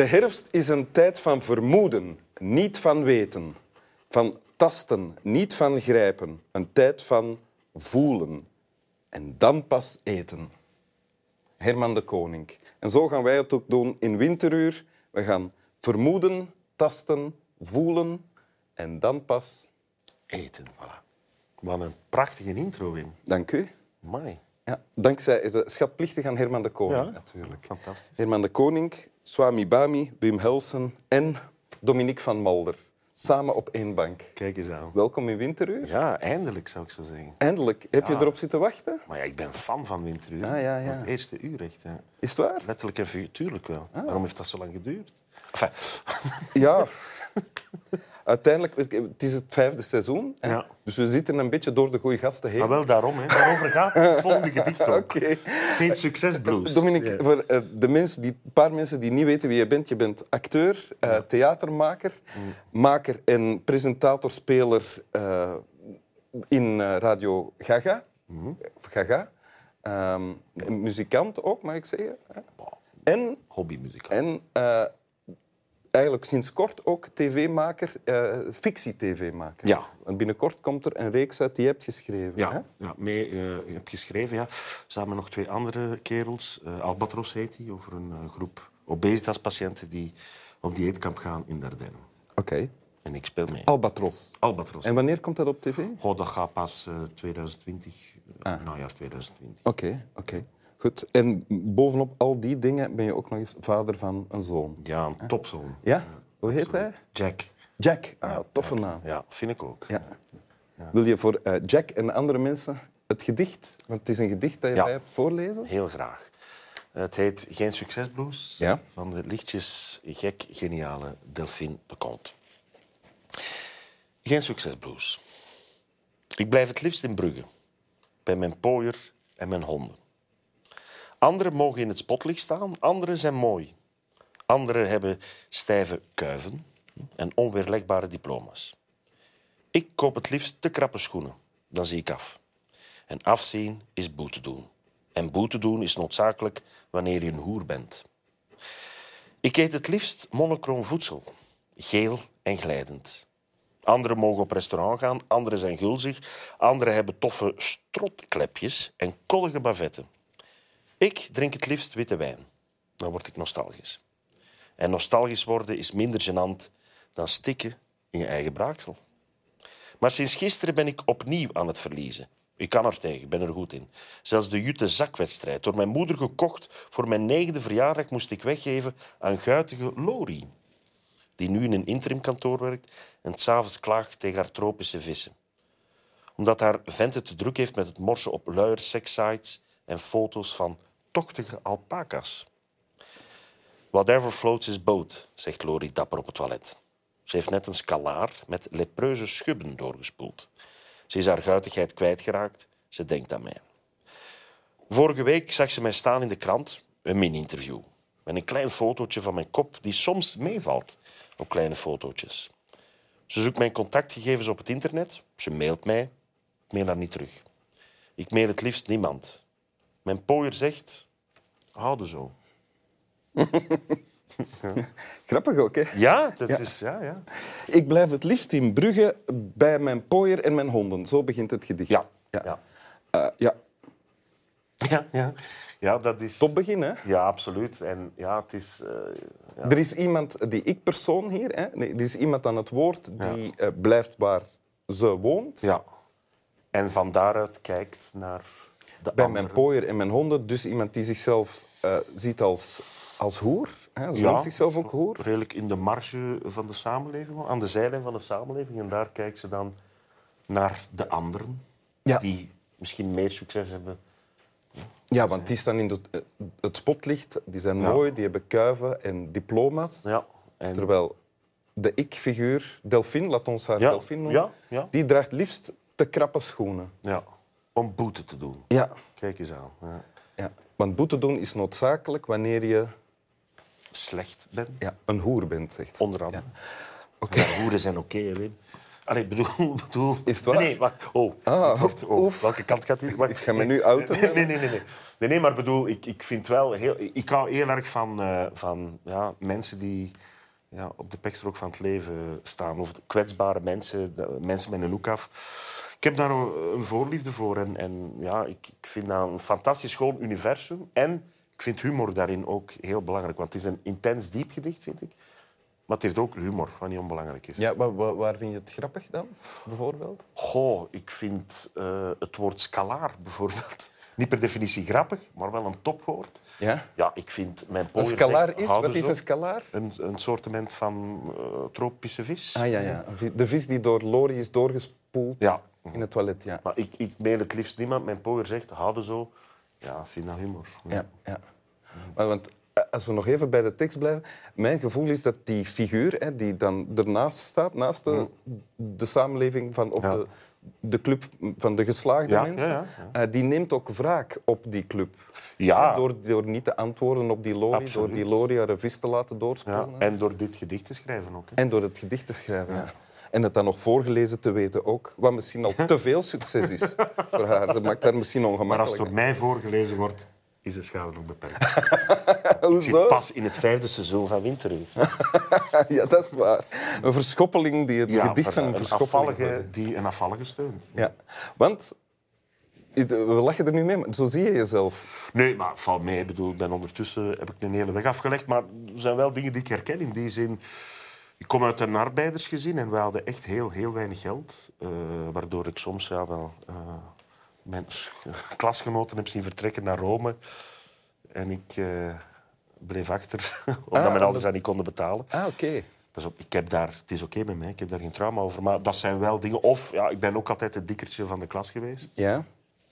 De herfst is een tijd van vermoeden, niet van weten. Van tasten, niet van grijpen. Een tijd van voelen. En dan pas eten. Herman de Koning. En zo gaan wij het ook doen in Winteruur. We gaan vermoeden, tasten, voelen en dan pas... Eten, voilà. Wat een prachtige intro, Wim. Dank u. Mooi. Ja, dankzij de schatplichtig aan Herman de Koning, Ja. natuurlijk. Fantastisch. Herman de Koning, Swami Bami, Wim Helsen en Dominique van Malder. Samen op één bank. Kijk eens aan. Welkom in Winteruur. Ja, eindelijk zou ik zo zeggen. Eindelijk. Heb je erop zitten wachten? Maar ja, ik ben fan van Winteruur. Ah, ja, ja. Het eerste uur echt. hè. Is het waar? Letterlijk en figuurlijk wel. Ah. Waarom heeft dat zo lang geduurd? Enfin, Ja. Uiteindelijk, het is het vijfde seizoen. hè. Ja. Dus we zitten een beetje door de goede gasten heen. maar wel daarom. Hè. Daarover gaat het volgende gedicht ook. Oké. Geen succesblues. Dominique, Ja. voor eh, de mensen die, paar mensen die niet weten wie je bent, je bent acteur, eh, theatermaker, Mm. maker en presentator-speler eh, in eh, Radio Gaga. Mm. Of Gaga. Ehm, muzikant ook, mag ik zeggen. En, Hobbymuzikant. en eh, eigenlijk sinds kort ook tv-maker, eh, fictie-tv-maker. Ja. En binnenkort komt er een reeks uit die je hebt geschreven. hè? Ja, ja mee, eh, ik heb geschreven, ja. samen nog twee andere kerels. Eh, Albatros heet die, over een eh, groep obesitaspatiënten die op dieetkamp gaan in Dardenne. Oké. En ik speel mee. Albatros. Albatros. En wanneer komt dat op tv? Goh, dat gaat pas eh, 2020, eh, Ah. najaar 2020. Oké, oké. Goed. En bovenop al die dingen ben je ook nog eens vader van een zoon. Ja, een topzoon. Ja? Hoe heet hij? Jack. Jack. Ah, toffe naam. Ja, vind ik ook. Ja. Wil je voor eh, Jack en andere mensen het gedicht, want het is een gedicht dat je Ja. hebt voorlezen? Heel graag. Het heet Geen Succesblues Ja. van de lichtjes gek geniale Delphine de Conte. Geen Succesblues. Ik blijf het liefst in Brugge, bij mijn pooier en mijn honden. Anderen mogen in het spotlicht staan, anderen zijn mooi. Anderen hebben stijve kuiven en onweerlegbare diploma's. Ik koop het liefst te krappe schoenen, dan zie ik af. En afzien is boete doen. En boete doen is noodzakelijk wanneer je een hoer bent. Ik eet het liefst monochroom voedsel, geel en glijdend. Anderen mogen op restaurant gaan, anderen zijn gulzig, anderen hebben toffe strotklepjes en kollige bavetten. Ik drink het liefst witte wijn. Dan word ik nostalgisch. En nostalgisch worden is minder gênant dan stikken in je eigen braaksel. Maar sinds gisteren ben ik opnieuw aan het verliezen. Ik kan er tegen, ik ben er goed in. Zelfs de Jute zakwedstrijd, door mijn moeder gekocht voor mijn negende verjaardag, moest ik weggeven aan guitige Lori, die nu in een interimkantoor werkt en s'avonds klaagt tegen haar tropische vissen. Omdat haar vent het te druk heeft met het morsen op luier sekssites en foto's van tochtige alpaca's. Whatever floats his boat, zegt Lori dapper op het toilet. Ze heeft net een scalaar met lepreuze schubben doorgespoeld. Ze is haar guitigheid kwijtgeraakt. Ze denkt aan mij. Vorige week zag ze mij staan in de krant, een mini-interview. Met een klein fotootje van mijn kop, die soms meevalt op kleine fotootjes. Ze zoekt mijn contactgegevens op het internet. Ze mailt mij. Ik mail haar niet terug. Ik mail het liefst niemand. Mijn pooier zegt... Houden zo. Grappig ook, hè? Ja, dat is... Ja, ja. Ik blijf het liefst in Brugge bij mijn pooier en mijn honden. Zo begint het gedicht. Ja. Ja. Ja. Eh, ja. Ja, ja. ja, dat is... Top begin, hè? Ja, absoluut. En ja, het is... eh, ja. Er is iemand, die ik-persoon hier, hè? Nee, er is iemand aan het woord die eh, blijft waar ze woont. Ja. En van daaruit kijkt naar de Bij anderen. mijn pooier en mijn honden. Dus iemand die zichzelf eh, ziet als, als hoer. Hè? Ze noemt zichzelf ook hoer. Redelijk in de marge van de samenleving, aan de zijlijn van de samenleving. En daar kijkt ze dan naar de anderen, Ja. die misschien meer succes hebben. Ja, want die staan in de, eh, het spotlicht. Die zijn Ja. mooi, die hebben kuiven en diploma's. Ja. En Terwijl de ik-figuur, Delphine, laat ons haar Ja, Delphine noemen, ja, ja. die draagt liefst te krappe schoenen. ja, om boete te doen. Ja. Kijk eens aan. Ja. ja. Want boete doen is noodzakelijk wanneer je Slecht ben, ja, een hoer bent, zegt ze. onder andere. Oké. Ja, hoeren zijn oké, hè, Wim. Allee, bedoel, bedoel... Is het waar? Nee, nee, wacht. Oh, Ah, wacht. Oh, oef. welke kant gaat? Wacht. Ik ga me nu. Nee, nee, nee. nee, nee. Nee, nee, maar bedoel, ik, ik vind wel heel... Ik hou heel erg van, eh, van ja, mensen die ja, op de pekstrook van het leven staan. Of kwetsbare mensen, mensen met een hoek af. Ik heb daar een, voorliefde voor. En, en ja, ik, ik vind dat een fantastisch schoon universum. En ik vind humor daarin ook heel belangrijk. Want het is een intens diep gedicht, vind ik. Maar het heeft ook humor, wat niet onbelangrijk is. Ja, wa- wa- waar vind je het grappig dan, bijvoorbeeld? Goh, ik vind eh, het woord scalaar bijvoorbeeld niet per definitie grappig, maar wel een topwoord. Ja? Ja, ik vind mijn Een scalaar is? Wat is een scalaar? Een, een soortement van eh, tropische vis. Ah ja, ja. De vis die door Lori is doorgespoeld Ja. in het toilet. Ja. Maar ik, ik meen het liefst niemand. Mijn pooier zegt, houden zo. Ja, vind dat humor. Ja, ja. Maar, want eh, als we nog even bij de tekst blijven, mijn gevoel is dat die figuur hè, die dan ernaast staat, naast de, de samenleving van, of Ja. de, de club van de geslaagde Ja, mensen, ja, ja, eh, die neemt ook wraak op die club. Ja. Door, door niet te antwoorden op die Lori, Absoluut. door die Lori haar vis te laten doorspelen. en door dit gedicht te schrijven ook. hè. En door het gedicht te schrijven. En het dan nog voorgelezen te weten ook. Wat misschien al te veel succes is voor haar. Dat maakt haar misschien Maar als het ongemakkelijk. door mij voorgelezen wordt, is de schade nog beperkt. Ik zit pas in het vijfde seizoen van Winteruur. Ja, dat is waar. Een verschoppeling die het Ja, gedicht van een afvallige die een afvallige steunt. Ja, want we lachen er nu mee, maar zo zie je jezelf. Nee, maar valt mee. Ik bedoel, ben ondertussen heb ik een hele weg afgelegd. Maar er zijn wel dingen die ik herken. In die zin, ik kom uit een arbeidersgezin en we hadden echt heel, heel weinig geld. eh, waardoor ik soms ja, wel eh, mijn klasgenoten heb zien vertrekken naar Rome. En ik eh, bleef achter, omdat mijn ouders dat niet konden betalen. Ah, oké. Pas op, ik heb daar, het is oké met mij, ik heb daar geen trauma over. Maar dat zijn wel dingen... Of, ja, ik ben ook altijd het dikkertje van de klas geweest. Ja?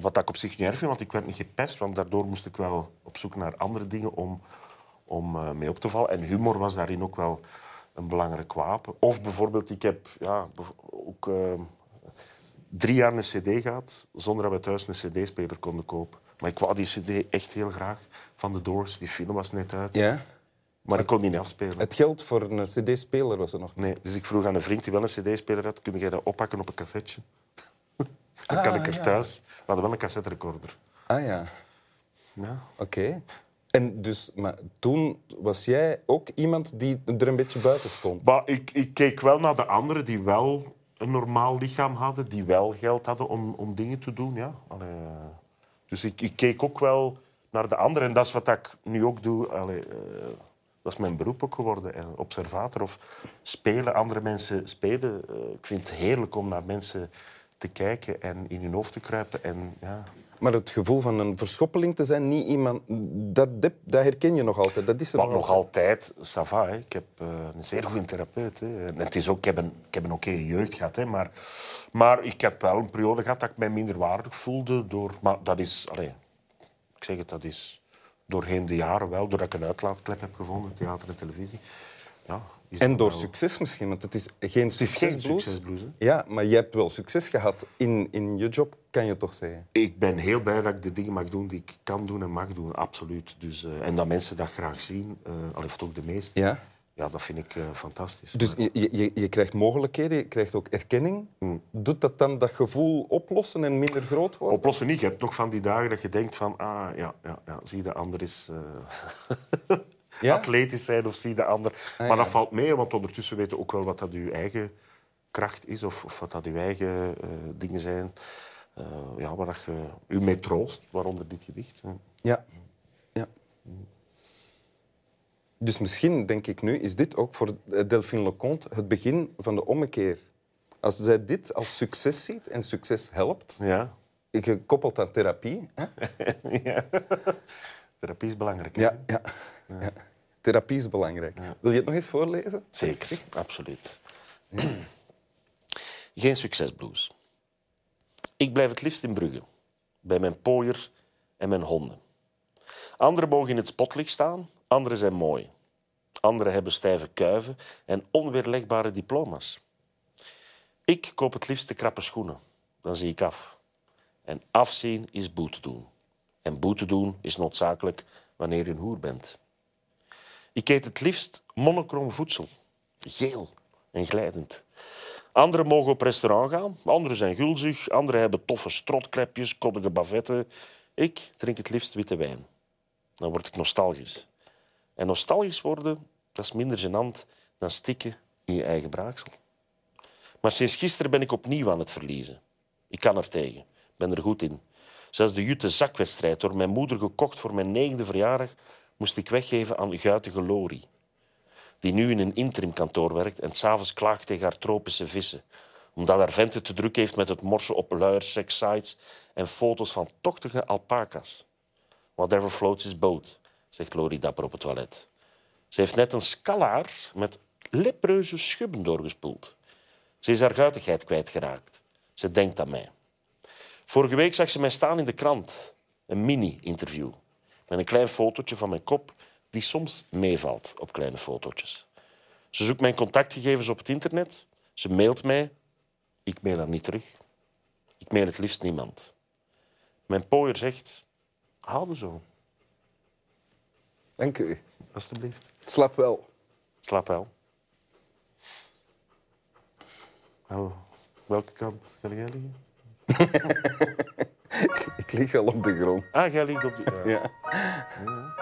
Wat ik op zich niet erg vind, want ik werd niet gepest. Want daardoor moest ik wel op zoek naar andere dingen om, om eh, mee op te vallen. En humor was daarin ook wel een belangrijk wapen. Of bijvoorbeeld, ik heb ja, ook eh, drie jaar een cd gehad, zonder dat we thuis een cd-speler konden kopen. Maar ik wou die cd echt heel graag van The Doors. Die film was net uit. ja? Maar ik kon die niet afspelen. Het geld voor een cd-speler was er nog niet. Nee, dus ik vroeg aan een vriend die wel een cd-speler had, kun jij dat oppakken op een cassetje? Dan kan Ah, ik er ja. thuis... We hadden wel een cassetterecorder. Ah ja, Ja. oké. En dus, maar toen was jij ook iemand die er een beetje buiten stond. Maar ik, ik keek wel naar de anderen die wel een normaal lichaam hadden, die wel geld hadden om, om dingen te doen. Ja. Eh, dus ik, ik keek ook wel naar de anderen. En dat is wat ik nu ook doe. Allee, eh, dat is mijn beroep ook geworden. eh, observator of spelen, andere mensen spelen. Ik vind het heerlijk om naar mensen te kijken en in hun hoofd te kruipen. En, ja. Maar het gevoel van een verschoppeling te zijn, niet iemand... Dat, dat, herken je nog altijd. Dat is er Maar nog nog altijd, ça va, hè. Ik heb eh, een zeer goede therapeut. Hè. En het is ook, ik heb een, ik heb een oké jeugd gehad. Hè. Maar, maar ik heb wel een periode gehad dat ik mij minder waardig voelde. Door, maar dat is... Allee, ik zeg het, dat is doorheen de jaren wel. Doordat ik een uitlaatklep heb gevonden, theater en televisie. Ja, En door wel- succes misschien, want het is geen Het is geen succesblues. hè. Ja, maar je hebt wel succes gehad in, in je job, kan je toch zeggen? Ik ben heel blij dat ik de dingen mag doen die ik kan doen en mag doen. Absoluut. Dus, eh, en dat mensen dat graag zien, eh al heeft ook de meeste. Ja. Ja, dat vind ik eh, fantastisch. Dus je, je, je krijgt mogelijkheden, je krijgt ook erkenning. Doet dat dan dat gevoel oplossen en minder groot worden? Oplossen niet. Je hebt nog van die dagen dat je denkt van... Ah, ja, ja, ja zie de ander is Ja? atletisch zijn of zie de ander... maar ja. dat valt mee, want ondertussen weet je ook wel wat dat je eigen kracht is of, of wat dat je eigen dingen zijn. Eh, ja, waar je u mee troost, waaronder dit gedicht. Ja. ja. Dus misschien, denk ik nu, is dit ook voor eh, Delphine Leconte het begin van de ommekeer. Als zij dit als succes ziet en succes helpt, Ja. gekoppeld aan therapie. Hè? ja. Therapie is belangrijk. Ja, ja, ja. Therapie is belangrijk. Wil je het nog eens voorlezen? Zeker, absoluut. Geen succesblues. Ik blijf het liefst in Brugge, bij mijn pooier en mijn honden. Anderen mogen in het spotlicht staan, anderen zijn mooi. Anderen hebben stijve kuiven en onweerlegbare diploma's. Ik koop het liefst de krappe schoenen, dan zie ik af. En afzien is boete doen. En boete doen is noodzakelijk wanneer je een hoer bent. Ik eet het liefst monochroom voedsel. Geel en glijdend. Anderen mogen op restaurant gaan, anderen zijn gulzig, anderen hebben toffe strotklepjes, koddige bavetten. Ik drink het liefst witte wijn. Dan word ik nostalgisch. En nostalgisch worden, dat is minder gênant dan stikken in je eigen braaksel. Maar sinds gisteren ben ik opnieuw aan het verliezen. Ik kan er tegen. ben er goed in. Zelfs de Jute zakwedstrijd, door mijn moeder gekocht voor mijn negende verjaardag, moest ik weggeven aan guitige Lori, die nu in een interimkantoor werkt en s'avonds klaagt tegen haar tropische vissen, omdat haar vent het te druk heeft met het morsen op luiersex-sites en foto's van tochtige alpaca's. Whatever floats his boat, zegt Lori dapper op het toilet. Ze heeft net een scalaar met lepreuze schubben doorgespoeld. Ze is haar guitigheid kwijtgeraakt. Ze denkt aan mij. Vorige week zag ze mij staan in de krant. Een mini-interview. Met een klein fotootje van mijn kop die soms meevalt op kleine fotootjes. Ze zoekt mijn contactgegevens op het internet. Ze mailt mij. Ik mail haar niet terug. Ik mail het liefst niemand. Mijn pooier zegt... Houden zo. Dank u. Alsjeblieft. Slap wel. Slaap wel. Oh, welke kant ga jij liggen? Ik lig al op de grond. Ah, jij ligt op de... ja. Ja.